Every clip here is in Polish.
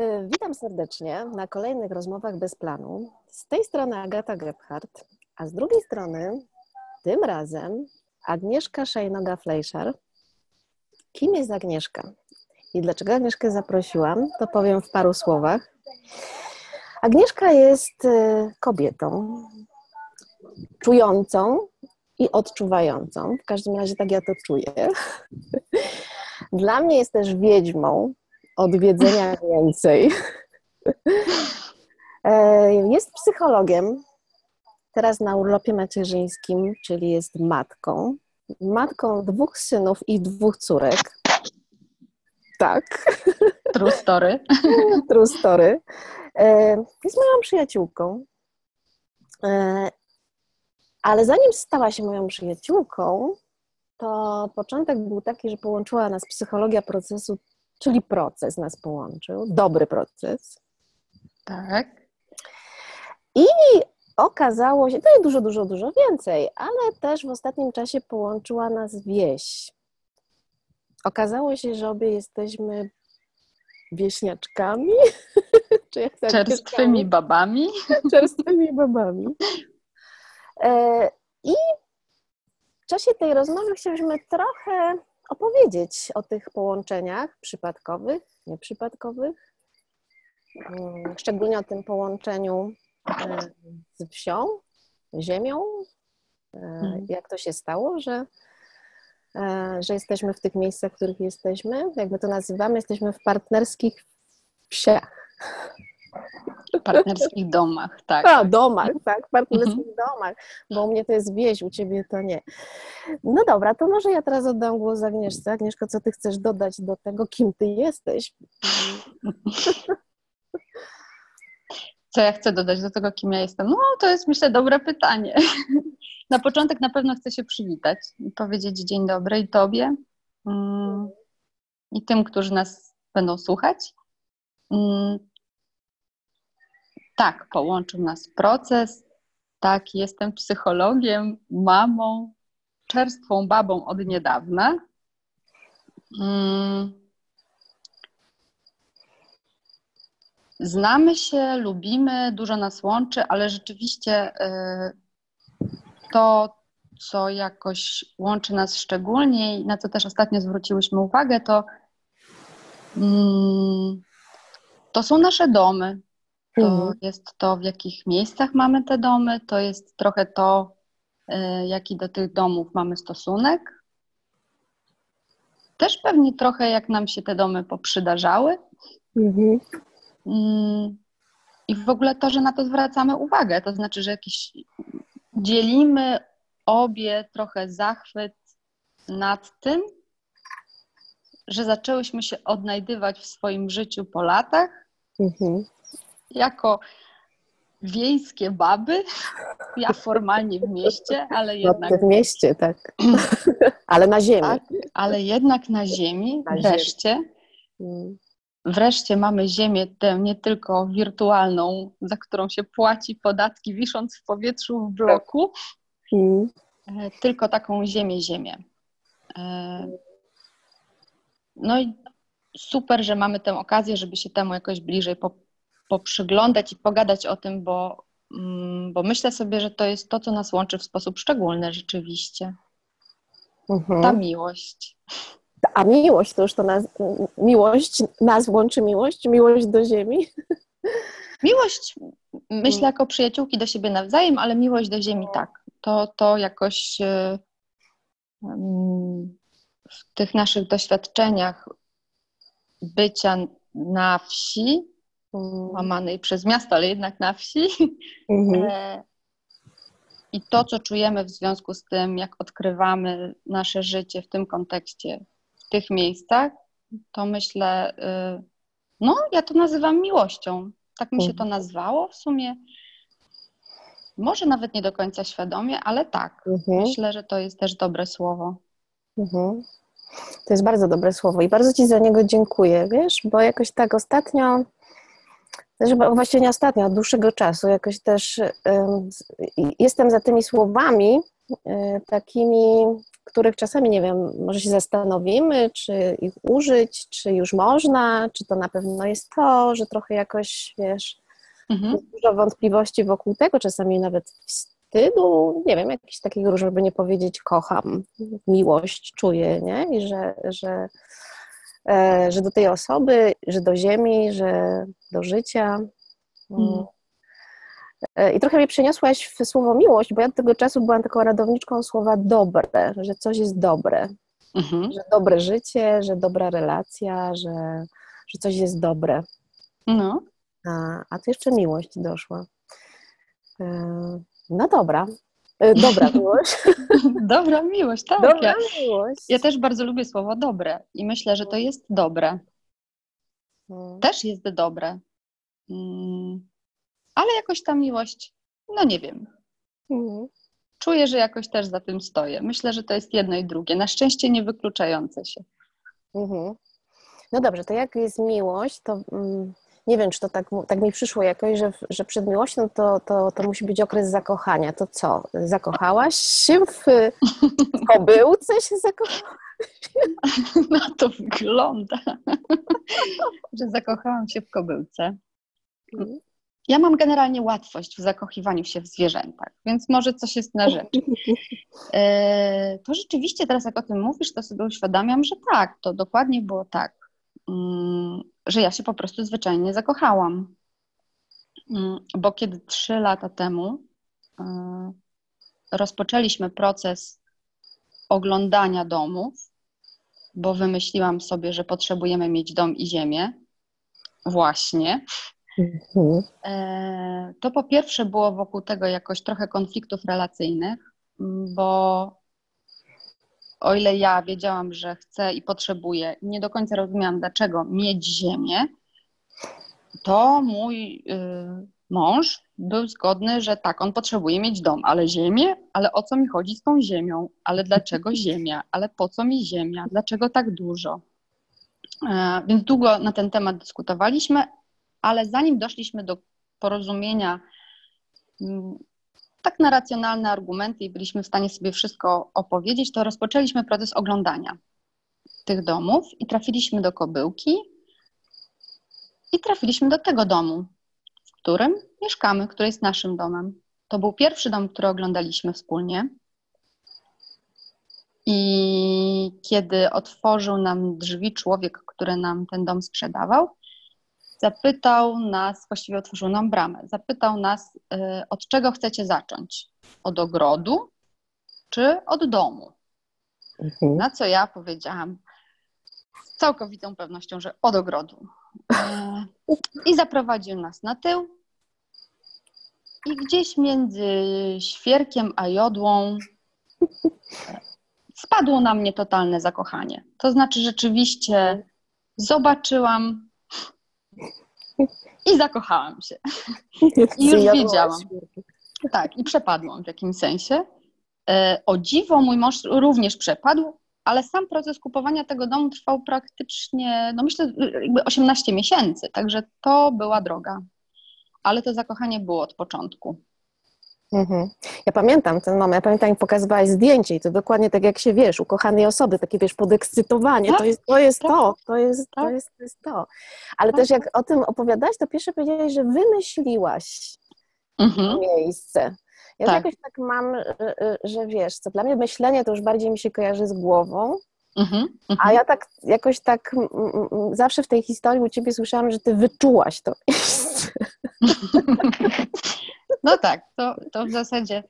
Y, witam serdecznie na kolejnych rozmowach bez planu. Z tej strony Agata Gebhardt, a z drugiej strony tym razem Agnieszka Szejnoga-Fleischer. Kim jest Agnieszka? I dlaczego Agnieszkę zaprosiłam, to powiem w paru słowach. Agnieszka jest y, kobietą czującą i odczuwającą. W każdym razie tak ja to czuję. Dla mnie jest też wiedźmą, od wiedzenia więcej. E, jest psychologiem, teraz na urlopie macierzyńskim, czyli jest matką. Matką dwóch synów i dwóch córek. Tak. True story. True story. E, jest moją przyjaciółką. E, ale zanim stała się moją przyjaciółką, to początek był taki, że połączyła nas psychologia procesu czyli proces nas połączył, dobry proces. Tak. I okazało się, to jest dużo, dużo, dużo więcej, ale też w ostatnim czasie połączyła nas wieś. Okazało się, że obie jesteśmy wieśniaczkami. Czy jak Czerstwymi babami. Czerstwymi babami. I w czasie tej rozmowy chcieliśmy trochę opowiedzieć o tych połączeniach przypadkowych, nieprzypadkowych, mm, szczególnie o tym połączeniu e, z wsią, ziemią. E, mhm. Jak to się stało, że, e, że jesteśmy w tych miejscach, w których jesteśmy? Jak my to nazywamy, jesteśmy w partnerskich wsiach. W partnerskich domach, tak. A, domach, tak, w partnerskich mhm. domach, bo u mnie to jest wieś, u ciebie to nie. No dobra, to może ja teraz oddam głos Agnieszce. Agnieszko, co ty chcesz dodać do tego, kim ty jesteś? Co ja chcę dodać do tego, kim ja jestem? No, to jest myślę dobre pytanie. Na początek na pewno chcę się przywitać i powiedzieć dzień dobry i tobie mm, i tym, którzy nas będą słuchać. Tak, połączył nas proces. Tak, jestem psychologiem, mamą, czerstwą babą od niedawna. Mm. Znamy się, lubimy, dużo nas łączy, ale rzeczywiście y, to, co jakoś łączy nas szczególnie i na co też ostatnio zwróciłyśmy uwagę, to, mm, to są nasze domy, to mhm. jest to, w jakich miejscach mamy te domy, to jest trochę to, y, jaki do tych domów mamy stosunek. Też pewnie trochę, jak nam się te domy poprzydarzały. Mhm. Mm, I w ogóle to, że na to zwracamy uwagę, to znaczy, że jakiś dzielimy obie trochę zachwyt nad tym, że zaczęłyśmy się odnajdywać w swoim życiu po latach. Mhm jako wiejskie baby. Ja formalnie w mieście, ale no, jednak. W mieście, tak. ale na ziemi. Tak, ale jednak na ziemi, na wreszcie. Ziemi. Mm. Wreszcie mamy ziemię tę nie tylko wirtualną, za którą się płaci podatki, wisząc w powietrzu w bloku. E, tylko taką ziemię, ziemię. E, no i super, że mamy tę okazję, żeby się temu jakoś bliżej poprzyglądać i pogadać o tym, bo, mm, bo myślę sobie, że to jest to, co nas łączy w sposób szczególny rzeczywiście. Mhm. Ta miłość. A miłość to już to nas, miłość, nas łączy miłość, miłość do ziemi. Miłość, myślę, jako przyjaciółki do siebie nawzajem, ale miłość do ziemi tak. To, to jakoś e, mm, w tych naszych doświadczeniach bycia na wsi łamanej przez miasto, ale jednak na wsi. Mhm. E, I to, co czujemy w związku z tym, jak odkrywamy nasze życie w tym kontekście, w tych miejscach, to myślę, y, no, ja to nazywam miłością. Tak mi się to mhm. nazwało w sumie. Może nawet nie do końca świadomie, ale tak. Mhm. Myślę, że to jest też dobre słowo. Mhm. To jest bardzo dobre słowo i bardzo Ci za niego dziękuję, wiesz, bo jakoś tak ostatnio też właściwie nie ostatnio, od dłuższego czasu jakoś też jestem za tymi słowami e, takimi których czasami, nie wiem, może się zastanowimy, czy ich użyć, czy już można, czy to na pewno jest to, że trochę jakoś, wiesz, mhm. dużo wątpliwości wokół tego, czasami nawet wstydu, nie wiem, jakiś takiego, żeby nie powiedzieć kocham, miłość czuję, nie? I że, że, że do tej osoby, że do ziemi, że do życia. Mhm. E, I trochę mnie przeniosłaś w słowo miłość, bo ja od tego czasu byłam taką radowniczką słowa dobre, że coś jest dobre. Mhm. Że dobre życie, że dobra relacja, że, że coś jest dobre. No. A, a tu jeszcze miłość doszła. E, no dobra. E, dobra miłość. dobra miłość, tak. Dobra miłość. Ja też bardzo lubię słowo dobre i myślę, że to jest dobre. Hmm. Też jest dobre. Mm ale jakoś ta miłość, no nie wiem. Mhm. Czuję, że jakoś też za tym stoję. Myślę, że to jest jedno i drugie. Na szczęście nie wykluczające się. Mhm. No dobrze, to jak jest miłość, to mm, nie wiem, czy to tak, tak mi przyszło jakoś, że, że przed miłością to, to, to musi być okres zakochania. To co? Zakochałaś się w, kobyłce się zakochałaś? Na to wygląda, że zakochałam się w kobyłce. Mhm. Ja mam generalnie łatwość w zakochiwaniu się w zwierzętach, więc może coś jest na rzecz. E, to rzeczywiście teraz, jak o tym mówisz, to sobie uświadamiam, że tak, to dokładnie było tak, mm, że ja się po prostu zwyczajnie zakochałam. Mm, bo kiedy trzy lata temu e, rozpoczęliśmy proces oglądania domów, bo wymyśliłam sobie, że potrzebujemy mieć dom i ziemię, właśnie, Mhm. E, to po pierwsze było wokół tego jakoś trochę konfliktów relacyjnych, bo o ile ja wiedziałam, że chcę i potrzebuję, nie do końca rozumiałam, dlaczego mieć ziemię, to mój y, mąż był zgodny, że tak, on potrzebuje mieć dom, ale ziemię? Ale o co mi chodzi z tą ziemią? Ale dlaczego ziemia? Ale po co mi ziemia? Dlaczego tak dużo? E, więc długo na ten temat dyskutowaliśmy, ale zanim doszliśmy do porozumienia, mm, tak na racjonalne argumenty i byliśmy w stanie sobie wszystko opowiedzieć, to rozpoczęliśmy proces oglądania tych domów i trafiliśmy do Kobyłki i trafiliśmy do tego domu, w którym mieszkamy, który jest naszym domem. To był pierwszy dom, który oglądaliśmy wspólnie. I kiedy otworzył nam drzwi człowiek, który nam ten dom sprzedawał, zapytał nas, właściwie otworzył nam bramę, zapytał nas, y, od czego chcecie zacząć? Od ogrodu czy od domu? Mhm. Na co ja powiedziałam z całkowitą pewnością, że od ogrodu. Y, I zaprowadził nas na tył. I gdzieś między świerkiem a jodłą spadło na mnie totalne zakochanie. To znaczy, rzeczywiście zobaczyłam i zakochałam się. I już wiedziałam. Tak, i przepadłam w jakimś sensie. E, o dziwo, mój mąż również przepadł, ale sam proces kupowania tego domu trwał praktycznie, no myślę, jakby 18 miesięcy, także to była droga. Ale to zakochanie było od początku. Mhm. Ja pamiętam ten moment, ja pamiętam jak pokazywałaś zdjęcie i to dokładnie tak jak się wiesz, ukochanej osoby, takie wiesz, podekscytowanie, tak, to jest to, jest tak, to, to jest, tak. to jest, to jest to. Ale tak. też jak o tym opowiadałaś, to pierwsze powiedziałaś, że wymyśliłaś mhm. miejsce. Ja tak. jakoś tak mam, że wiesz, co dla mnie myślenie to już bardziej mi się kojarzy z głową, Mhm, A mhm. ja tak jakoś tak zawsze w tej historii u ciebie słyszałam, że ty wyczułaś to miejsce. No tak, to, to w zasadzie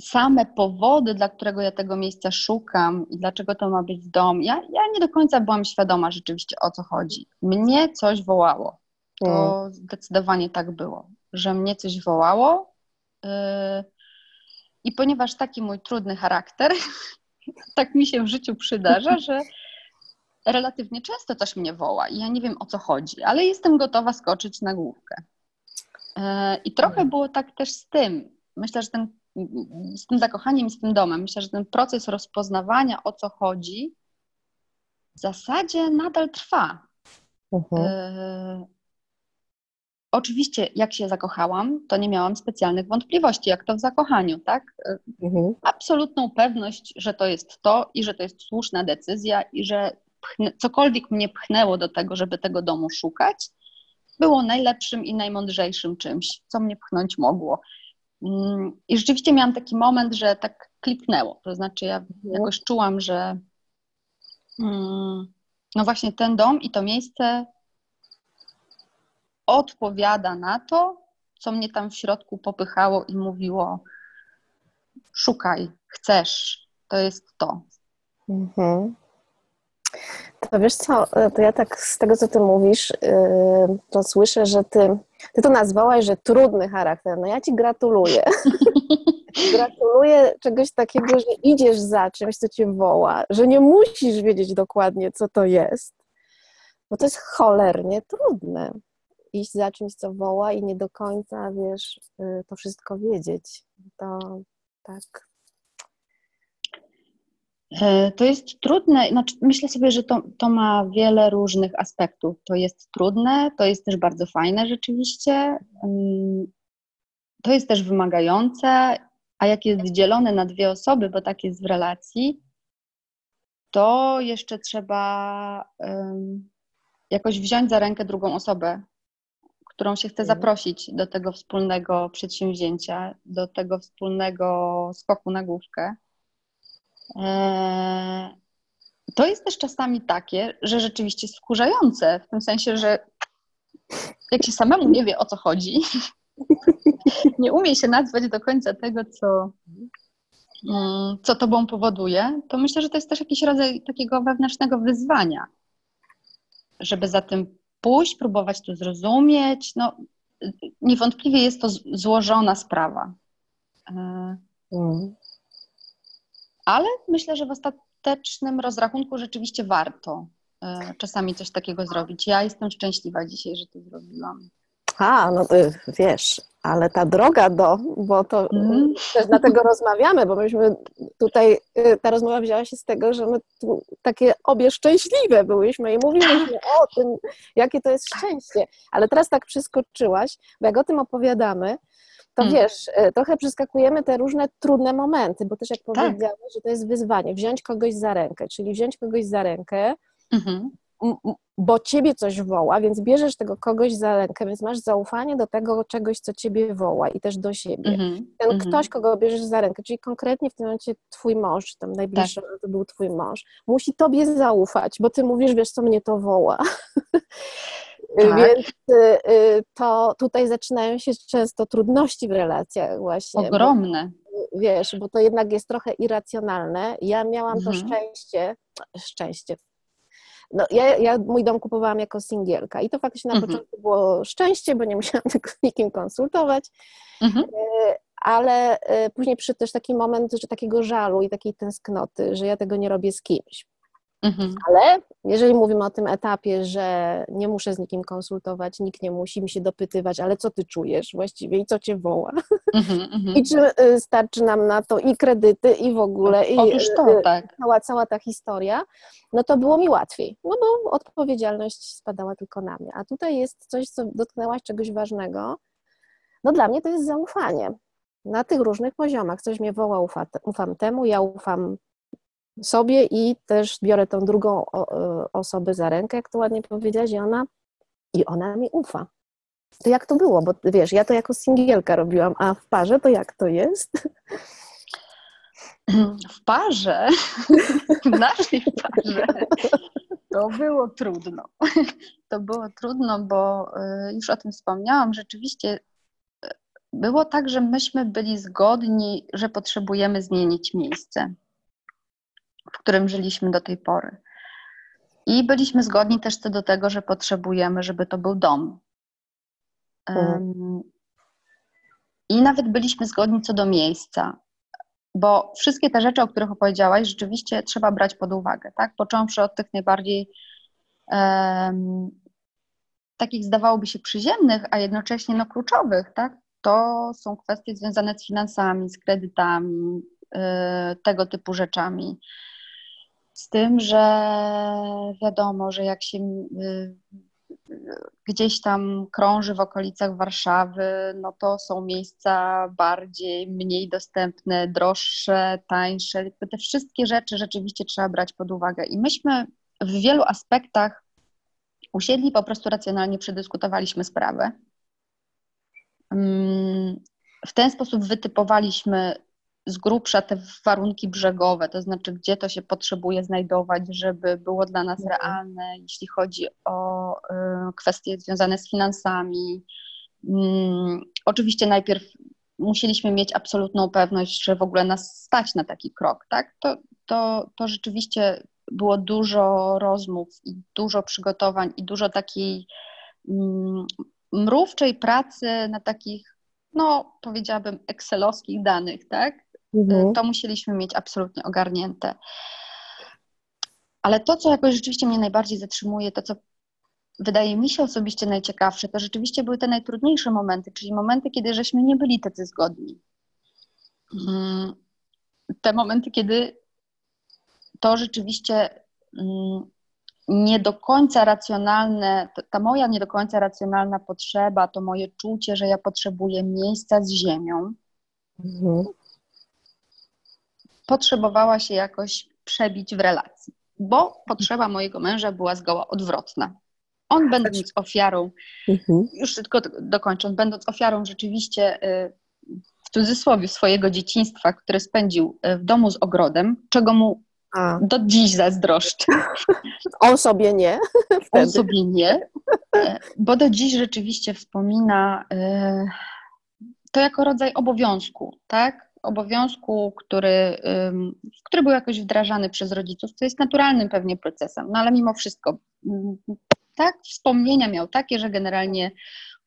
same powody, dla którego ja tego miejsca szukam i dlaczego to ma być dom, ja, ja nie do końca byłam świadoma rzeczywiście o co chodzi. Mnie coś wołało. To mm. zdecydowanie tak było, że mnie coś wołało. Yy, I ponieważ taki mój trudny charakter, tak mi się w życiu przydarza, że relatywnie często coś mnie woła i ja nie wiem o co chodzi, ale jestem gotowa skoczyć na główkę. E, I trochę mhm. było tak też z tym. Myślę, że ten, z tym zakochaniem i z tym domem, myślę, że ten proces rozpoznawania o co chodzi w zasadzie nadal trwa. Uh-huh. Oczywiście, jak się zakochałam, to nie miałam specjalnych wątpliwości, jak to w zakochaniu, tak? Mhm. Absolutną pewność, że to jest to i że to jest słuszna decyzja i że pchnę, cokolwiek mnie pchnęło do tego, żeby tego domu szukać, było najlepszym i najmądrzejszym czymś, co mnie pchnąć mogło. Mm, I rzeczywiście miałam taki moment, że tak kliknęło. To znaczy, ja mhm. jakoś czułam, że mm, no właśnie ten dom i to miejsce odpowiada na to, co mnie tam w środku popychało i mówiło: szukaj, chcesz, to jest to. Mhm. To wiesz co, to ja tak z tego, co ty mówisz, yy, to słyszę, że ty, ty to nazwałaś, że trudny charakter. No ja ci gratuluję. gratuluję czegoś takiego, że idziesz za czymś, co cię woła, że nie musisz wiedzieć dokładnie, co to jest. Bo to jest cholernie trudne. Iść za czymś, co woła i nie do końca, wiesz, yy, to wszystko wiedzieć. To tak, E, to jest trudne, znaczy myślę sobie, że to, to ma wiele różnych aspektów. To jest trudne, to jest też bardzo fajne rzeczywiście, to jest też wymagające, a jak jest dzielone na dwie osoby, bo tak jest w relacji, to jeszcze trzeba jakoś wziąć za rękę drugą osobę, którą się chce mhm. zaprosić do tego wspólnego przedsięwzięcia, do tego wspólnego skoku na główkę. E, to jest też czasami takie, że rzeczywiście wkurzające, w tym sensie, że jak się samemu nie wie o co chodzi, nie umie się nazwać do końca tego, co, mm, co tobą powoduje, to myślę, że to jest też jakiś rodzaj takiego wewnętrznego wyzwania, żeby za tym pójść, próbować to zrozumieć. No, niewątpliwie jest to złożona sprawa. E, mm ale myślę, że w ostatecznym rozrachunku rzeczywiście warto e, czasami coś takiego zrobić. Ja jestem szczęśliwa dzisiaj, że to zrobiłam. A, no wiesz, ale ta droga do, bo to mm. też dlatego rozmawiamy, bo myśmy tutaj, y, ta rozmowa wzięła się z tego, że my takie obie szczęśliwe byłyśmy i mówiliśmy o tym, jakie to jest szczęście. Ale teraz tak przeskoczyłaś, bo jak o tym opowiadamy, to hmm. wiesz, e, trochę przeskakujemy te różne trudne momenty, bo też jak tak. powiedziałeś, że to jest wyzwanie, wziąć kogoś za rękę, czyli wziąć kogoś za rękę, mhm. Bo ciebie coś woła, więc bierzesz tego kogoś za rękę, więc masz zaufanie do tego czegoś, co ciebie woła i też do siebie. Mhm. Ten mhm. ktoś, kogo bierzesz za rękę, czyli konkretnie w tym momencie twój mąż, tam najbliższy tak. to był twój mąż, musi tobie zaufać, bo ty mówisz, wiesz co, mnie to woła. Tak. Więc y, y, to tutaj zaczynają się często trudności w relacjach właśnie. Ogromne. Bo, wiesz, bo to jednak jest trochę irracjonalne. Ja miałam mhm. to szczęście, szczęście. No, ja, ja mój dom kupowałam jako singielka i to faktycznie na mhm. początku było szczęście, bo nie musiałam tego z nikim konsultować, mhm. Y, ale później przyszedł też taki moment, że takiego żalu i takiej tęsknoty, że ja tego nie robię z kimś. Mhm. Ale jeżeli mówimy o tym etapie, że nie muszę z nikim konsultować, nikt nie musi mi się dopytywać, ale co ty czujesz właściwie i co cię woła? Mhm, mhm. I czy y, starczy nam na to i kredyty, i w ogóle, i to, y, tak. cała, cała ta historia, no to było mi łatwiej, no bo odpowiedzialność spadała tylko na mnie. A tutaj jest coś, co dotknęłaś czegoś ważnego. No dla mnie to jest zaufanie na tych różnych poziomach. Coś mnie woła, ufa, ufam temu, ja ufam sobie i też biorę tą drugą e, osobę za rękę, jak to ładnie powiedziałaś, i ona, i ona mi ufa. To jak to było? Bo wiesz, ja to jako singielka robiłam, a w parze to jak to jest? W parze, w naszej parze, to było trudno. To było trudno, bo e, już o tym wspomniałam. Rzeczywiście e, było tak, że myśmy byli zgodni, że potrzebujemy zmienić miejsce w którym żyliśmy do tej pory. I byliśmy zgodni też co do tego, że potrzebujemy, żeby to był dom. Um, I nawet byliśmy zgodni co do miejsca, bo wszystkie te rzeczy, o których opowiedziałaś, rzeczywiście trzeba brać pod uwagę, tak? Począwszy od tych najbardziej um, takich zdawałoby się przyziemnych, a jednocześnie no, kluczowych, tak? To są kwestie związane z finansami, z kredytami, yy, tego typu rzeczami. Z tym, że wiadomo, że jak się y, gdzieś tam krąży w okolicach Warszawy, no to są miejsca bardziej, mniej dostępne, droższe, tańsze. Te wszystkie rzeczy rzeczywiście trzeba brać pod uwagę. I myśmy w wielu aspektach usiedli, po prostu racjonalnie przedyskutowaliśmy sprawę. Mm, w ten sposób wytypowaliśmy z grubsza te warunki brzegowe, to znaczy gdzie to się potrzebuje znajdować, żeby było dla nas mhm. realne, jeśli chodzi o y, kwestie związane z finansami. Mm, oczywiście najpierw musieliśmy mieć absolutną pewność, że w ogóle nas stać na taki krok, tak? To, to, to rzeczywiście było dużo rozmów i dużo przygotowań i dużo takiej mm, mrówczej pracy na takich, no powiedziałabym, excelowskich danych, tak? Mhm. To musieliśmy mieć absolutnie ogarnięte. Ale to, co jakoś rzeczywiście mnie najbardziej zatrzymuje, to co wydaje mi się osobiście najciekawsze, to rzeczywiście były te najtrudniejsze momenty, czyli momenty, kiedy żeśmy nie byli tacy zgodni. Mm, te momenty, kiedy to rzeczywiście mm, nie do końca racjonalne, ta moja nie do końca racjonalna potrzeba, to moje czucie, że ja potrzebuję miejsca z ziemią, mhm potrzebowała się jakoś przebić w relacji, bo potrzeba mojego męża była zgoła odwrotna. On będąc ofiarą, mhm. już tylko dokończąc, będąc ofiarą rzeczywiście y, w cudzysłowie swojego dzieciństwa, które spędził y, w domu z ogrodem, czego mu A. do dziś zazdroszczę. On sobie nie. Wtedy. On sobie nie, e, bo do dziś rzeczywiście wspomina y, to jako rodzaj obowiązku, tak? Obowiązku, który, który był jakoś wdrażany przez rodziców, co jest naturalnym pewnie procesem, no ale mimo wszystko, mm, tak, wspomnienia miał takie, że generalnie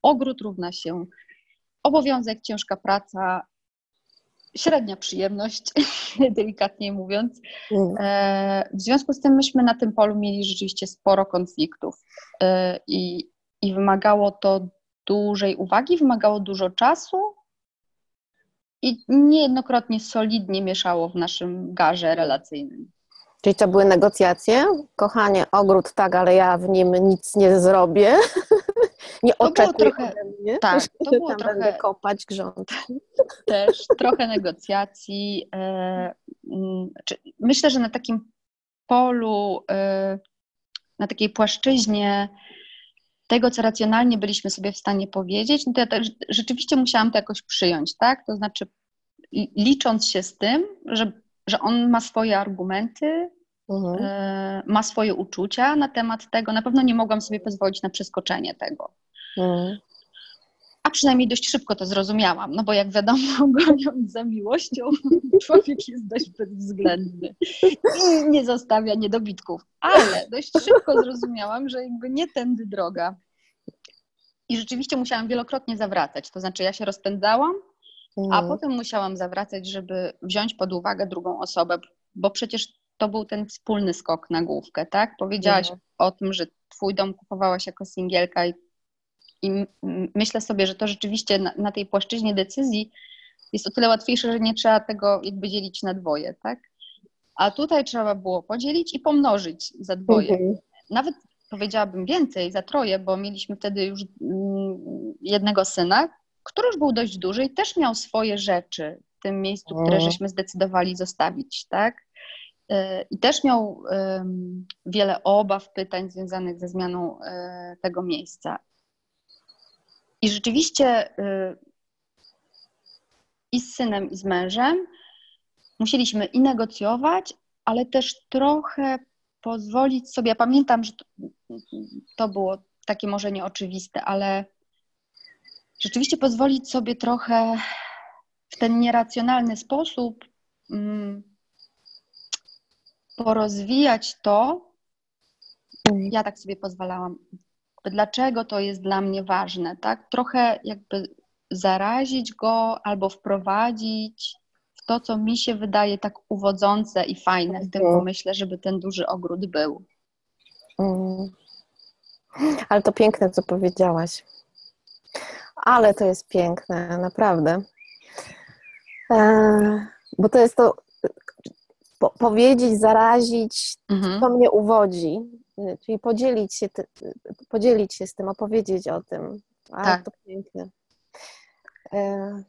ogród równa się obowiązek, ciężka praca, średnia przyjemność, delikatnie mówiąc. Mm. E, w związku z tym myśmy na tym polu mieli rzeczywiście sporo konfliktów e, i, i wymagało to dużej uwagi, wymagało dużo czasu, i niejednokrotnie solidnie mieszało w naszym garze relacyjnym. Czyli to były negocjacje? Kochanie, ogród tak, ale ja w nim nic nie zrobię. nie to oczekuj trochę, mnie, tak, to było tam trochę, będę kopać grządki. Też trochę negocjacji. E, mm, myślę, że na takim polu, e, na takiej płaszczyźnie tego, co racjonalnie byliśmy sobie w stanie powiedzieć, no to ja też rzeczywiście musiałam to jakoś przyjąć, tak? To znaczy, licząc się z tym, że, że on ma swoje argumenty, mhm. y, ma swoje uczucia na temat tego, na pewno nie mogłam sobie pozwolić na przeskoczenie tego. Mhm. Przynajmniej dość szybko to zrozumiałam, no bo jak wiadomo, goniąc za miłością, człowiek jest dość bezwzględny i nie zostawia niedobitków. Ale dość szybko zrozumiałam, że jakby nie tędy droga. I rzeczywiście musiałam wielokrotnie zawracać. To znaczy, ja się rozpędzałam, a mhm. potem musiałam zawracać, żeby wziąć pod uwagę drugą osobę, bo przecież to był ten wspólny skok na główkę, tak? Powiedziałaś mhm. o tym, że twój dom kupowałaś jako singielka i i myślę sobie, że to rzeczywiście na, na, tej płaszczyźnie decyzji jest o tyle łatwiejsze, że nie trzeba tego jakby dzielić na dwoje, tak? A tutaj trzeba było podzielić i pomnożyć za dwoje. Mhm. Nawet powiedziałabym więcej, za troje, bo mieliśmy wtedy już jednego syna, który już był dość duży i też miał swoje rzeczy w tym miejscu, które żeśmy zdecydowali zostawić, tak? Y, I też miał wiele obaw, pytań związanych ze zmianą y, tego miejsca. I rzeczywiście y, i z synem, i z mężem musieliśmy i negocjować, ale też trochę pozwolić sobie. Ja pamiętam, że to, było takie może nieoczywiste, ale rzeczywiście pozwolić sobie trochę w ten nieracjonalny sposób mm, porozwijać to. Ja tak sobie pozwalałam dlaczego to jest dla mnie ważne, tak? Trochę jakby zarazić go albo wprowadzić w to, co mi się wydaje tak uwodzące i fajne w tym mhm. pomyśle, żeby ten duży ogród był. Mm. Ale to piękne, co powiedziałaś. Ale to jest piękne, naprawdę. E, bo to jest to po, powiedzieć, zarazić, mhm. to mnie uwodzi. Y, czyli podzielić się, podzielić się z tym, opowiedzieć o tym. A, tak. to piękne. E,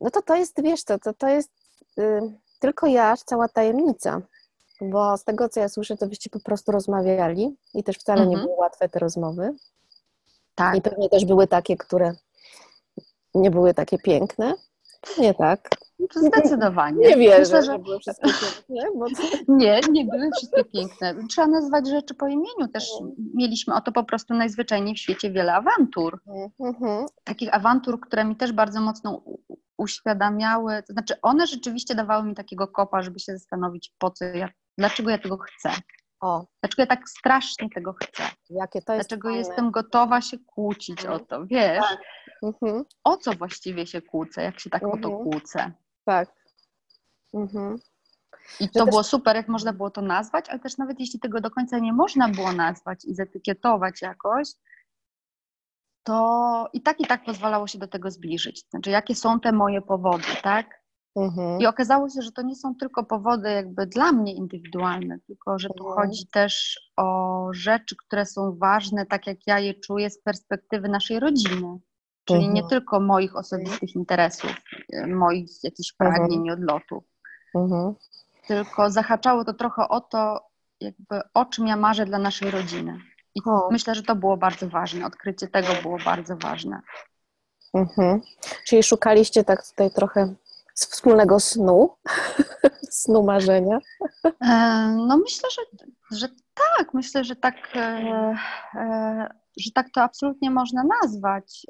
no to to jest, wiesz, to, to, to jest y, tylko ja, cała tajemnica, bo z tego, co ja słyszę, to byście po prostu rozmawiali i też wcale mhm. nie były łatwe te rozmowy. Tak. I pewnie też były takie, które nie były takie piękne. Nie tak. Zdecydowanie. Nie wierzę, Myślę, że... były wszystkie piękne. Bo... Nie, nie były wszystkie piękne. Trzeba nazwać rzeczy po imieniu. Też mieliśmy o to po prostu najzwyczajniej w świecie wiele awantur. Mhm. Takich awantur, które mi też bardzo mocno uświadamiały, to znaczy one rzeczywiście dawały mi takiego kopa, żeby się zastanowić, po co ja, dlaczego ja tego chcę. O. Dlaczego ja tak strasznie tego chcę? Jakie to jest Dlaczego fajne. jestem gotowa się kłócić o to, wiesz? Tak. Mhm. O co właściwie się kłócę, jak się tak mhm. o to mhm. kłócę? Tak. Mhm. I to też... było super, jak można było to nazwać, ale też nawet jeśli tego do końca nie można było nazwać i zetykietować jakoś, to i tak i tak pozwalało się do tego zbliżyć. Znaczy, jakie są te moje powody, tak? Mhm. I okazało się, że to nie są tylko powody jakby dla mnie indywidualne, tylko że tu mhm. chodzi też o rzeczy, które są ważne, tak jak ja je czuję z perspektywy naszej rodziny. Czyli mhm. nie tylko moich osobistych interesów, e, moich jakichś pragnień i odlotów. Tylko zahaczało to trochę o to, jakby o czym ja marzę dla naszej rodziny. I o. myślę, że to było bardzo ważne. Odkrycie tego było bardzo ważne. Mhm. Czyli szukaliście tak tutaj trochę wspólnego snu, snu marzenia? E, no myślę, że, że tak. Myślę, że tak, e, e, że tak to absolutnie można nazwać.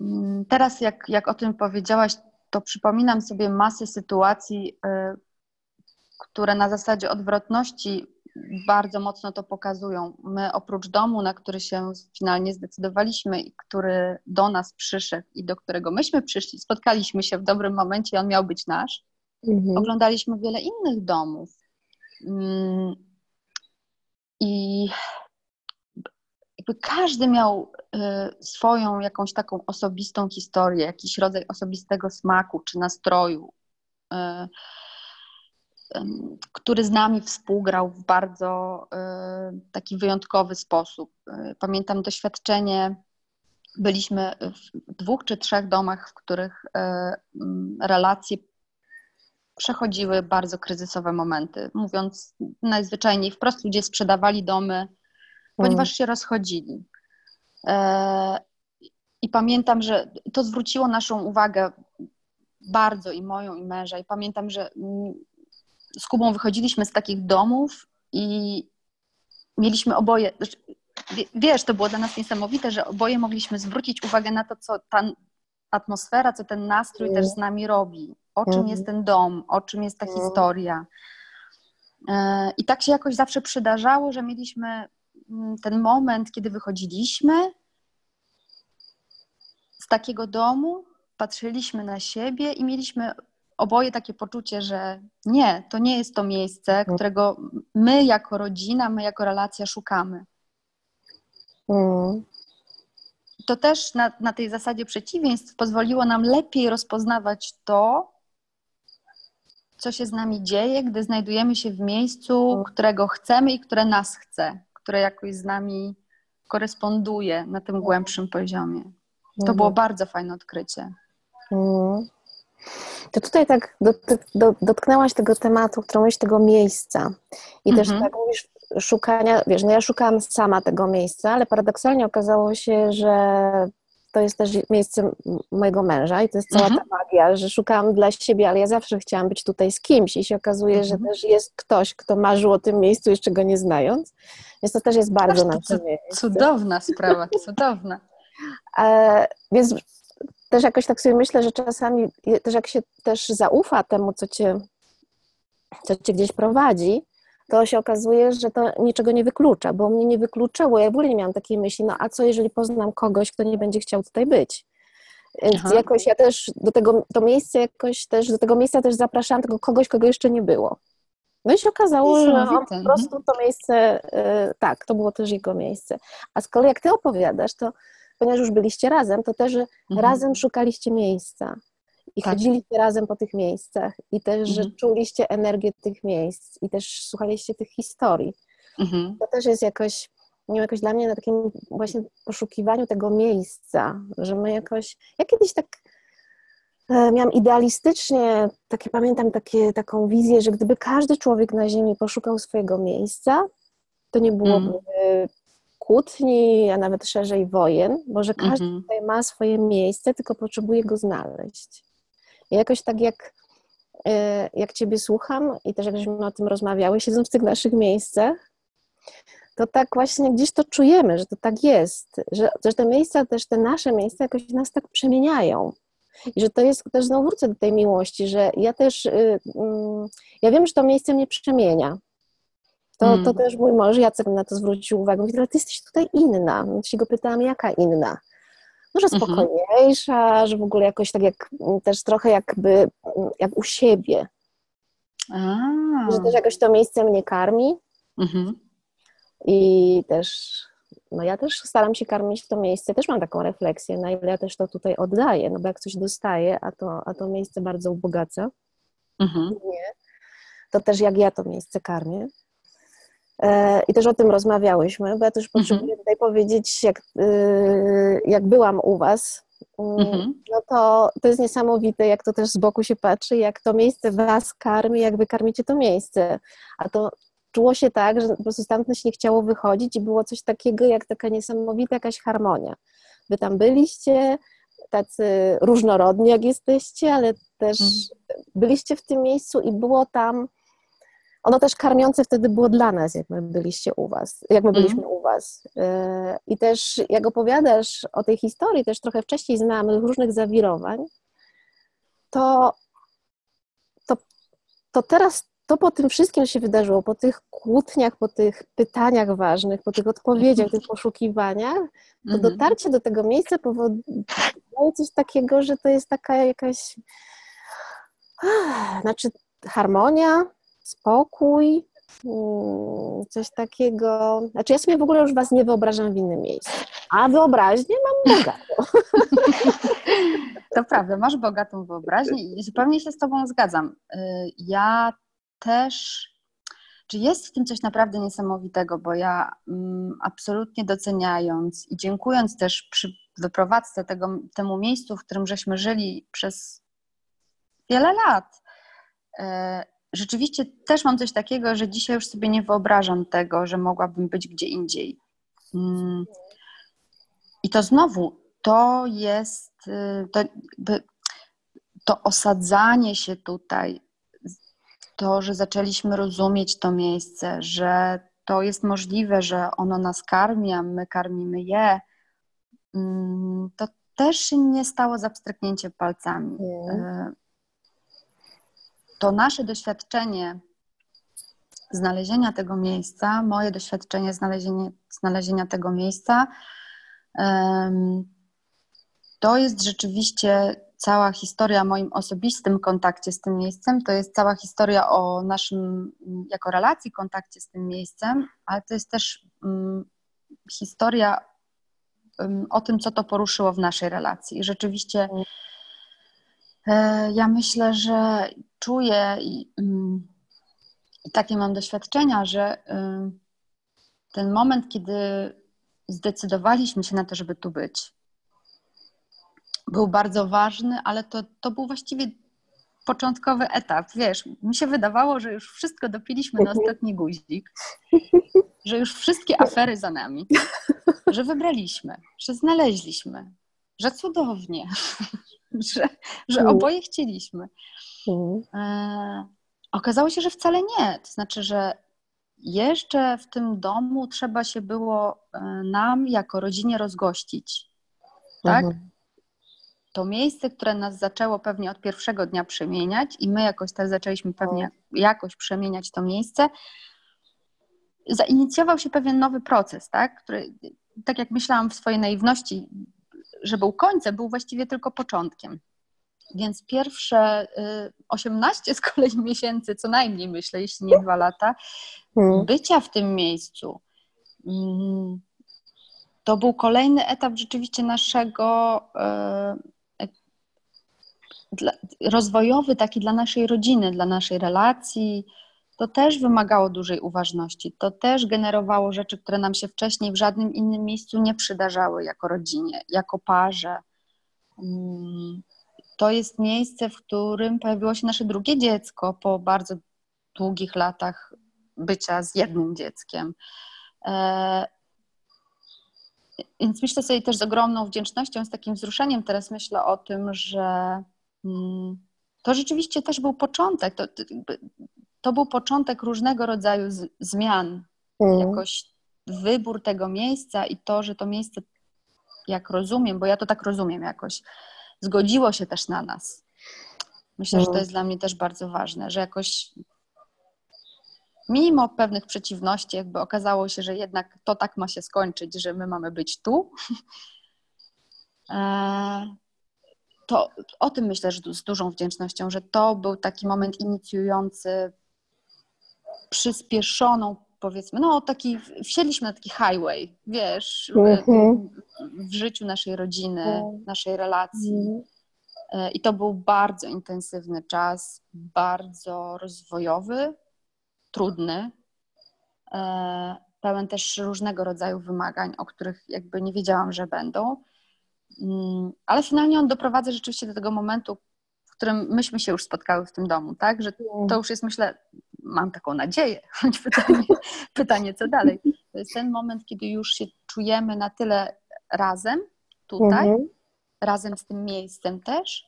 Mm, teraz jak, jak o tym powiedziałaś, to przypominam sobie masę sytuacji, które na zasadzie odwrotności bardzo mocno to pokazują. My oprócz domu, na który się finalnie zdecydowaliśmy i który do nas przyszedł i do którego myśmy przyszli, spotkaliśmy się w dobrym momencie i on miał być nasz, mhm. oglądaliśmy wiele innych domów. Mm, I jakby każdy miał y, swoją jakąś taką osobistą historię, jakiś rodzaj osobistego smaku czy nastroju. Który z nami współgrał w bardzo e, taki wyjątkowy sposób. E, pamiętam doświadczenie, byliśmy w dwóch czy trzech domach, w których e, relacje przechodziły bardzo kryzysowe momenty. Mówiąc najzwyczajniej wprost, ludzie sprzedawali domy, ponieważ się rozchodzili. I pamiętam, że to zwróciło naszą uwagę bardzo i moją, i męża. I pamiętam, że z Kubą wychodziliśmy z takich domów i mieliśmy oboje, znaczy, wiesz, to było dla nas niesamowite, że oboje mogliśmy zwrócić uwagę na to, co ta atmosfera, co ten nastrój też z nami robi, o czym mhm. jest ten dom, o czym jest ta mhm. historia. E, I tak się jakoś zawsze przydarzało, że mieliśmy mm, ten moment, kiedy wychodziliśmy z takiego domu, patrzyliśmy na siebie i mieliśmy oboje takie poczucie, że nie, to nie jest to miejsce, mm. którego my jako rodzina, my jako relacja szukamy. Mm. To też na, na tej zasadzie przeciwieństw pozwoliło nam lepiej rozpoznawać to, co się z nami dzieje, gdy znajdujemy się w miejscu, mm. którego chcemy i które nas chce, które jakoś z nami koresponduje na tym głębszym poziomie. To było mhm. bardzo fajne odkrycie. To tutaj tak dotknęłaś tego tematu, którą mówisz, tego miejsca. I też mhm. tak mówisz, szukania, wiesz, no ja szukałam sama tego miejsca, ale paradoksalnie okazało się, że to jest też miejsce mojego męża i to jest cała mhm. ta magia, że szukałam dla siebie, ale ja zawsze chciałam być tutaj z kimś i się okazuje, że mhm. też jest ktoś, kto marzył o tym miejscu jeszcze go nie znając, więc to też jest bardzo nasze miejsce. Cudowna sprawa, cudowna. E, więc też jakoś tak sobie myślę, że czasami też jak się też zaufa temu, co cię, co cię gdzieś prowadzi, to się okazuje, że to niczego nie wyklucza, bo mnie nie wykluczało, ja w ogóle nie miałam takiej myśli, no a co jeżeli poznam kogoś, kto nie będzie chciał tutaj być? Więc jakoś ja też do tego to miejsce jakoś też, do tego miejsca też zapraszałam tego kogoś, kogo jeszcze nie było. No i się okazało, że on po prostu to miejsce, y, tak, to było też jego miejsce. A z kolei jak ty opowiadasz, to ponieważ już byliście razem, to też mhm. razem szukaliście miejsca i tak. chodziliście razem po tych miejscach i też, że mhm. czuliście energię tych miejsc i też słuchaliście tych historii. Mhm. To też jest jakoś, nie jakoś dla mnie na takim właśnie poszukiwaniu tego miejsca, że my jakoś, ja kiedyś tak e, miałam idealistycznie, takie pamiętam takie, taką wizję, że gdyby każdy człowiek na ziemi poszukał swojego miejsca, to nie byłoby mm. Kłótni, a nawet szerzej wojen, bo że każdy mm -hmm. tutaj ma swoje miejsce, tylko potrzebuje go znaleźć. I jakoś tak jak, e, jak Ciebie słucham i też jakśmy o tym rozmawiały, siedząc w tych naszych miejscach, to tak właśnie gdzieś to czujemy, że to tak jest, że, że te miejsca, też te nasze miejsca jakoś nas tak przemieniają. I że to jest, też znowu wrócę do tej miłości, że ja też, y, mm, ja wiem, że to miejsce mnie przemienia. To, mm. to też mój mąż Jacek na to zwrócił uwagę. Mówi, ale ty jesteś tutaj inna. No, się go pytałam, jaka inna? No, że mhm. spokojniejsza, mm -hmm. że w ogóle jakoś tak jak, też trochę jakby, jak u siebie. A. Że też jakoś to miejsce mnie karmi. Mm -hmm. I też, no ja też staram się karmić to miejsce, też mam taką refleksję, na ile ja też to tutaj oddaję, no bo jak coś dostaję, a to, a to miejsce bardzo ubogaca, mhm. nie, to też jak ja to miejsce karmię. E, I też o tym rozmawiałyśmy, bo ja też mhm. potrzebuję tutaj powiedzieć, jak, y, jak byłam u Was, mm, mhm. no to, to jest niesamowite, jak to też z boku się patrzy, jak to miejsce Was karmi, jak Wy karmicie to miejsce. A to czuło się tak, że po prostu stamtąd się nie chciało wychodzić i było coś takiego jak taka niesamowita jakaś harmonia. Wy tam byliście, tacy różnorodni jak jesteście, ale też mhm. byliście w tym miejscu i było tam ono też karmiące wtedy było dla nas, jak my byliście u was, jak my byliśmy mm. u was. E, I też jak opowiadasz o tej historii, też trochę wcześniej znamy różnych zawirowań, to, to, to teraz to po tym wszystkim się wydarzyło, po tych kłótniach, po tych pytaniach ważnych, po tych odpowiedziach, tych poszukiwaniach, to mhm. dotarcie do tego miejsca powoduje coś takiego, że to jest taka jakaś znaczy harmonia, spokój, mm, coś takiego. Znaczy ja sobie w ogóle już was nie wyobrażam w innym miejscu, a wyobraźnię mam bogatą. To prawda, masz bogatą wyobraźnię i zupełnie się z tobą zgadzam. Y, ja też, czy jest w tym coś naprawdę niesamowitego, bo ja mm, absolutnie doceniając i dziękując też przy wyprowadzce tego, temu miejscu, w którym żeśmy żyli przez wiele lat, e, rzeczywiście też mam coś takiego, że dzisiaj już sobie nie wyobrażam tego, że mogłabym być gdzie indziej. Mm. I to znowu, to jest y, to, to osadzanie się tutaj, to, że zaczęliśmy rozumieć to miejsce, że to jest możliwe, że ono nas karmi, a my karmimy je, mm, to też się nie stało z abstryknięciem palcami. Mm. To nasze doświadczenie znalezienia tego miejsca, moje doświadczenie znalezienia, tego miejsca, to jest rzeczywiście cała historia o moim osobistym kontakcie z tym miejscem, to jest cała historia o naszym, jako relacji, kontakcie z tym miejscem, ale to jest też um, historia o tym, co to poruszyło w naszej relacji. I rzeczywiście e, ja myślę, że czuję i, um, i takie mam doświadczenia, że ten moment, kiedy zdecydowaliśmy się na to, żeby tu być, był bardzo ważny, ale to, to był właściwie początkowy etap. Wiesz, mi się wydawało, że już wszystko dopiliśmy na ostatni guzik, że już wszystkie afery za nami, że wybraliśmy, że znaleźliśmy, że cudownie, że, że mm. oboje chcieliśmy. E, okazało się, że wcale nie. To znaczy, że jeszcze w tym domu trzeba się było e, nam jako rodzinie rozgościć. Tak? Mhm to miejsce, które nas zaczęło pewnie od pierwszego dnia przemieniać i my jakoś też zaczęliśmy pewnie jakoś przemieniać to miejsce, zainicjował się pewien nowy proces, tak? który, tak jak myślałam w swojej naiwności, że był końcem, był właściwie tylko początkiem. Więc pierwsze 18 y, z kolei miesięcy, co najmniej myślę, jeśli nie dwa lata, hmm. bycia w tym miejscu, mm, to był kolejny etap rzeczywiście naszego y, rozwojowy taki dla naszej rodziny, dla naszej relacji, to też wymagało dużej uważności. To też generowało rzeczy, które nam się wcześniej w żadnym innym miejscu nie przydarzały jako rodzinie, jako parze. To jest miejsce, w którym pojawiło się nasze drugie dziecko po bardzo długich latach bycia z jednym dzieckiem. E, więc myślę sobie też z ogromną wdzięcznością, z takim wzruszeniem teraz myślę o tym, że mm, to rzeczywiście też był początek. To, to był początek różnego rodzaju z, zmian. Mm. Jakoś wybór tego miejsca i to, że to miejsce, jak rozumiem, bo ja to tak rozumiem jakoś, zgodziło się też na nas. Myślę, że to mhm. jest dla mnie też bardzo ważne, że jakoś mimo pewnych przeciwności, jakby okazało się, że jednak to tak ma się skończyć, że my mamy być tu. E, to o tym myślę że z dużą wdzięcznością, że to był taki moment inicjujący przyspieszoną, powiedzmy, no taki, wsiedliśmy na taki highway, wiesz, mm-hmm. w życiu naszej rodziny, mm. naszej relacji. Mm. I to był bardzo intensywny czas, bardzo rozwojowy, trudny, e, pełen też różnego rodzaju wymagań, o których jakby nie wiedziałam, że będą. Mm, ale finalnie on doprowadza rzeczywiście do tego momentu, w którym myśmy się już spotkały w tym domu, tak? Że to już jest, myślę, mam taką nadzieję, choć pytanie, pytanie co dalej. To jest ten moment, kiedy już się czujemy na tyle razem tutaj, mhm. razem z tym miejscem też,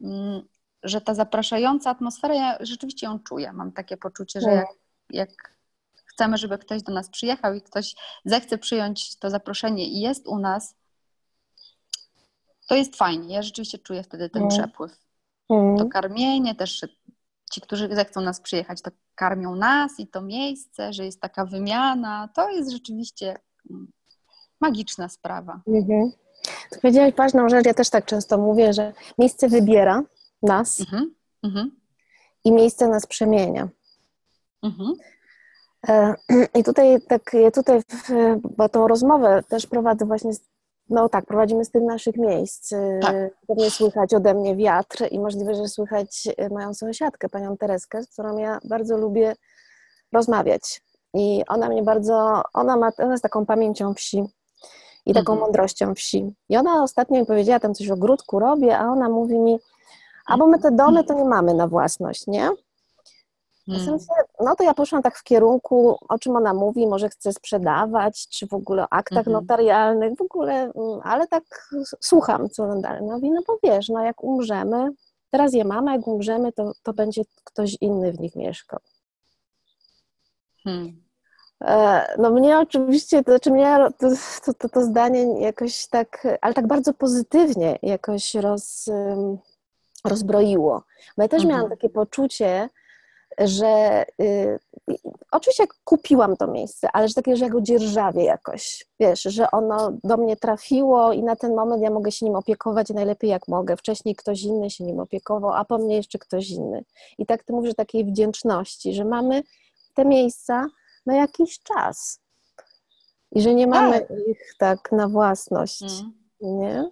mm, że ta zapraszająca atmosfera, ja rzeczywiście ją czuję. Mam takie poczucie, że jak, jak chcemy, żeby ktoś do nas przyjechał i ktoś zechce przyjąć to zaproszenie i jest u nas, to jest fajnie. Ja rzeczywiście czuję wtedy ten przepływ. To karmienie, też ci, którzy zechcą nas przyjechać, to karmią nas i to miejsce, że jest taka wymiana. To jest rzeczywiście mm, magiczna sprawa. Mhm. To powiedziałaś ważną rzecz, ja też tak często mówię, że miejsce wybiera, nas mhm. Mhm. i miejsce nas przemienia. Mhm. E, I tutaj tak, ja tutaj, bo tą rozmowę też prowadzę właśnie, z, no tak, prowadzimy z tych naszych miejsc. E, tak. Pewnie słychać ode mnie wiatr i możliwe, że słychać moją sąsiadkę, panią Tereskę, z którą ja bardzo lubię rozmawiać. I ona mnie bardzo, ona ma, ona jest taką pamięcią wsi i taką mhm. mądrością wsi. I ona ostatnio mi powiedziała, tam coś o ogródku robię, a ona mówi mi, Albo my te domy to nie mamy na własność, nie? Hmm. No to ja poszłam tak w kierunku, o czym ona mówi, może chce sprzedawać, czy w ogóle o aktach mhm. notarialnych, w ogóle, mm, ale tak słucham, co ona dalej mówi, no bo wiesz, no jak umrzemy, teraz je mamy, jak umrzemy, to, to będzie ktoś inny w nich mieszkał. Hmm. E, no mnie oczywiście, to znaczy mnie to, to, to, zdanie jakoś tak, ale tak bardzo pozytywnie jakoś roz, rozbroiło. Bo ja też mhm. miałam takie poczucie, że y, oczywiście kupiłam to miejsce, ale że takie, że ja go dzierżawię jakoś, wiesz, że ono do mnie trafiło i na ten moment ja mogę się nim opiekować najlepiej jak mogę. Wcześniej ktoś inny się nim opiekował, a po mnie jeszcze ktoś inny. I tak ty mówisz takiej wdzięczności, że mamy te miejsca na jakiś czas i że nie mamy tak. ich tak na własność, mm. nie?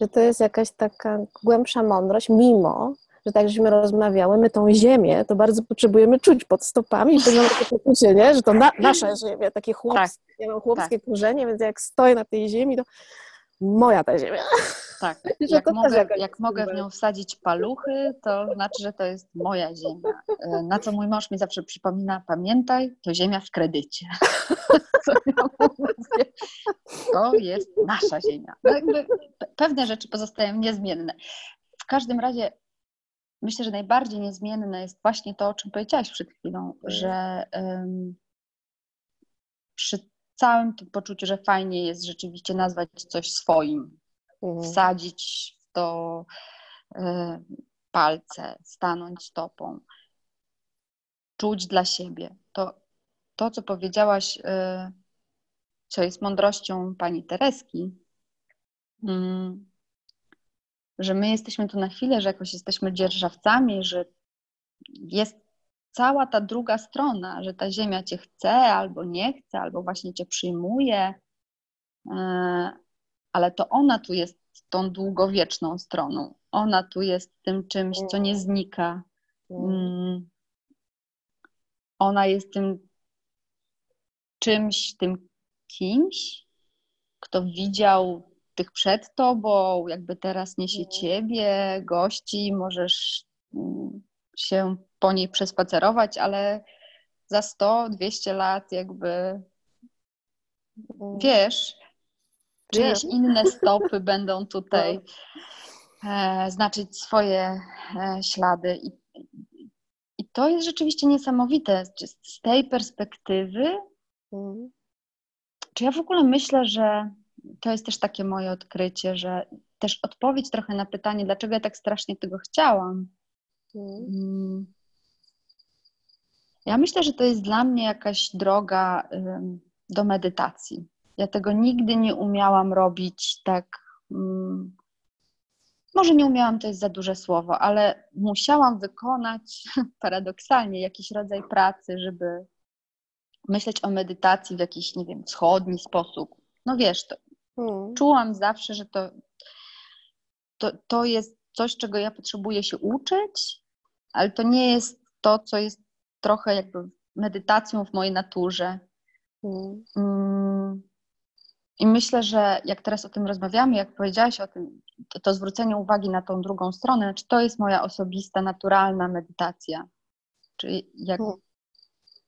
że to jest jakaś taka głębsza mądrość, mimo, że tak żeśmy rozmawiały, my tą ziemię to bardzo potrzebujemy czuć pod stopami i to mam takie poczucie, nie? że to na, nasza ziemia, takie chłopskie, tak. ja mam chłopskie tak. korzenie, więc jak stoję na tej ziemi, to moja ta ziemia. Tak, jak, mogę, jak mogę w nią wsadzić paluchy, to znaczy, że to jest moja ziemia. E, na co mój mąż mi zawsze przypomina, pamiętaj, to ziemia w kredycie. to jest nasza ziemia. No pewne rzeczy pozostają niezmienne. W każdym razie myślę, że najbardziej niezmienne jest właśnie to, o czym powiedziałaś przed chwilą, że um, przy całym tym poczuciu, że fajnie jest rzeczywiście nazwać coś swoim, mhm. wsadzić w to y, palce, stanąć stopą, czuć dla siebie. To, to co powiedziałaś, y, co jest mądrością pani Tereski, y, że my jesteśmy tu na chwilę, że jakoś jesteśmy dzierżawcami, że jest cała ta druga strona, że ta ziemia cię chce albo nie chce, albo właśnie cię przyjmuje, e, ale to ona tu jest tą długowieczną stroną. Ona tu jest tym czymś, co nie znika. Mm. ona jest tym czymś, tym kimś, kto widział tych przed tobą, jakby teraz niesie Mhm. ciebie, gości, możesz mm, się po niej przespacerować, ale za 100-200 lat jakby Mm. wiesz, czyjeś inne stopy będą tutaj e, znaczyć swoje e, ślady. I, I to jest rzeczywiście niesamowite. Z tej perspektywy, Mm. czy ja w ogóle myślę, że to jest też takie moje odkrycie, że też odpowiedź trochę na pytanie, dlaczego ja tak strasznie tego chciałam. Mm. Mm. Ja myślę, że to jest dla mnie jakaś droga do medytacji. Ja tego nigdy nie umiałam robić tak. mm, Może nie umiałam, to jest za duże słowo, ale musiałam wykonać paradoksalnie jakiś rodzaj pracy, żeby myśleć o medytacji w jakiś, nie wiem, wschodni sposób. No wiesz, to, Mm. czułam zawsze, że to, to, to jest coś, czego ja potrzebuję się uczyć, ale to nie jest to, co jest trochę jakby medytacją w mojej naturze. Mm. Mm. I myślę, że jak teraz o tym rozmawiamy, jak powiedziałaś o tym, to, to zwrócenie uwagi na tą drugą stronę, znaczy to jest moja osobista, naturalna medytacja. Czyli jak Mm.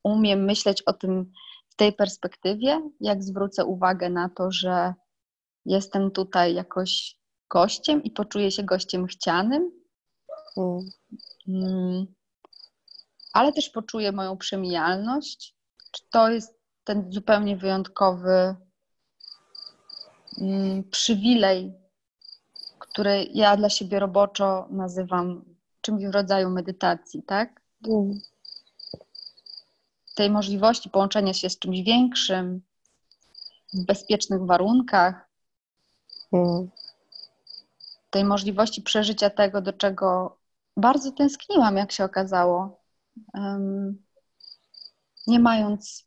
umiem myśleć o tym w tej perspektywie, jak zwrócę uwagę na to, że jestem tutaj jakoś gościem i poczuję się gościem chcianym, Mm. mm, ale też poczuję moją przemijalność. Czy to jest ten zupełnie wyjątkowy mm, przywilej, który ja dla siebie roboczo nazywam czymś w rodzaju medytacji, tak? Tej możliwości połączenia się z czymś większym, w bezpiecznych warunkach, Mm. tej możliwości przeżycia tego, do czego bardzo tęskniłam, jak się okazało. Nie mając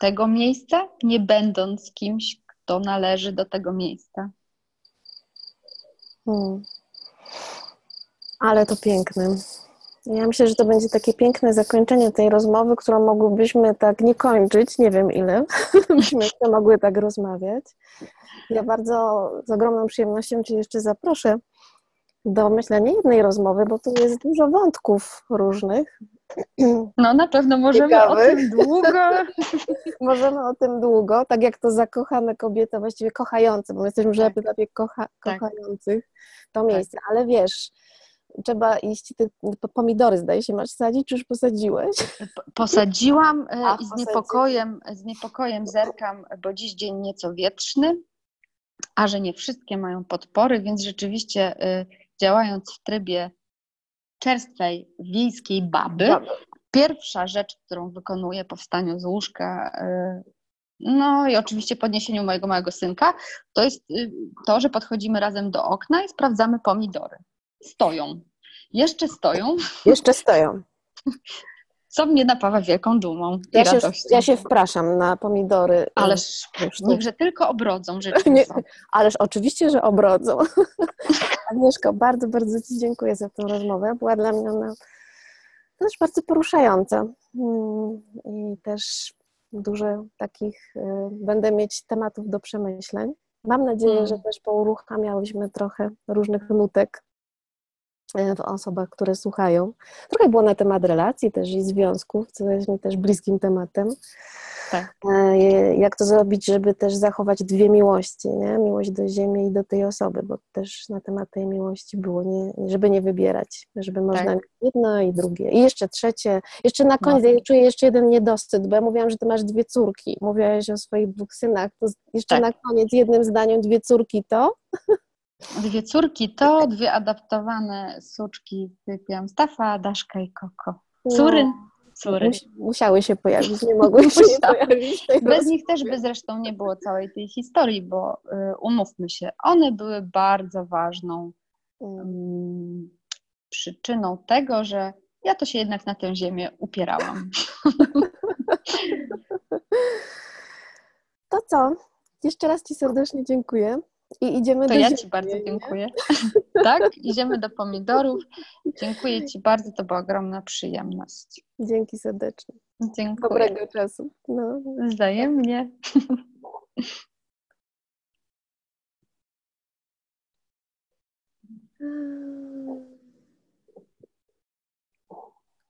tego miejsca, nie będąc kimś, kto należy do tego miejsca. Mm. Ale to piękne. Ja myślę, że to będzie takie piękne zakończenie tej rozmowy, którą mogłybyśmy tak nie kończyć, nie wiem ile, byśmy jeszcze mogły tak rozmawiać. Ja bardzo z ogromną przyjemnością Cię jeszcze zaproszę do myślę nie jednej rozmowy, bo tu jest dużo wątków różnych. No na pewno możemy Ciekawych. o tym długo. Możemy o tym długo, tak jak to zakochane kobiety, właściwie kochające, bo my jesteśmy na Tak. etapie kocha, Tak. kochających to miejsce, ale wiesz, trzeba iść, ty pomidory zdaje się masz sadzić, czy już posadziłeś? Posadziłam e, A, i z niepokojem, z niepokojem zerkam, bo dziś dzień nieco wietrzny, a że nie wszystkie mają podpory, więc rzeczywiście e, działając w trybie czerstwej wiejskiej baby, pierwsza rzecz, którą wykonuję po wstaniu z łóżka, y, no i oczywiście podniesieniu mojego małego synka, to jest to, że podchodzimy razem do okna i sprawdzamy pomidory. Stoją. Jeszcze stoją, Jeszcze stoją. co mnie napawa wielką dumą i Ja się, radością. ja się wpraszam na pomidory. Ależ Już to- niechże tylko obrodzą rzeczy. Nie, ależ oczywiście, że obrodzą. Agnieszko, bardzo, bardzo Ci dziękuję za tę rozmowę. Była dla mnie ona też bardzo poruszająca. Mm, I też dużo takich y, będę mieć tematów do przemyśleń. Mam nadzieję, Mm. że też pouruchamiałyśmy trochę różnych nutek y, w osobach, które słuchają. Trochę było na temat relacji też i związków, co jest mi też bliskim tematem. Tak. E, Jak to zrobić, żeby też zachować dwie miłości, nie? Miłość do ziemi i do tej osoby, bo też na temat tej miłości było, nie, żeby nie wybierać, żeby można Tak. mieć jedno i drugie. I jeszcze trzecie, jeszcze na koniec, No. ja czuję jeszcze jeden niedosyt, bo ja mówiłam, że ty masz dwie córki, mówiłaś o swoich dwóch synach, to jeszcze Tak. na koniec jednym zdaniem dwie córki to? Dwie córki to dwie adaptowane suczki typu Stafa, Daszka i Koko. Córy, No, córy. mus, musiały się pojawić, nie mogły się nie pojawić. Bez nich też by zresztą nie było całej tej historii, bo y, umówmy się, one były bardzo ważną mm, przyczyną tego, że ja to się jednak na tę ziemię upierałam. To co? Jeszcze raz Ci serdecznie dziękuję i idziemy To do ja ziemi, Ci bardzo nie? dziękuję. Tak, idziemy do pomidorów. Dziękuję Ci bardzo, to była ogromna przyjemność. Dzięki serdecznie. Dziękuję. Dobrego czasu. No. Wzajemnie. Mm.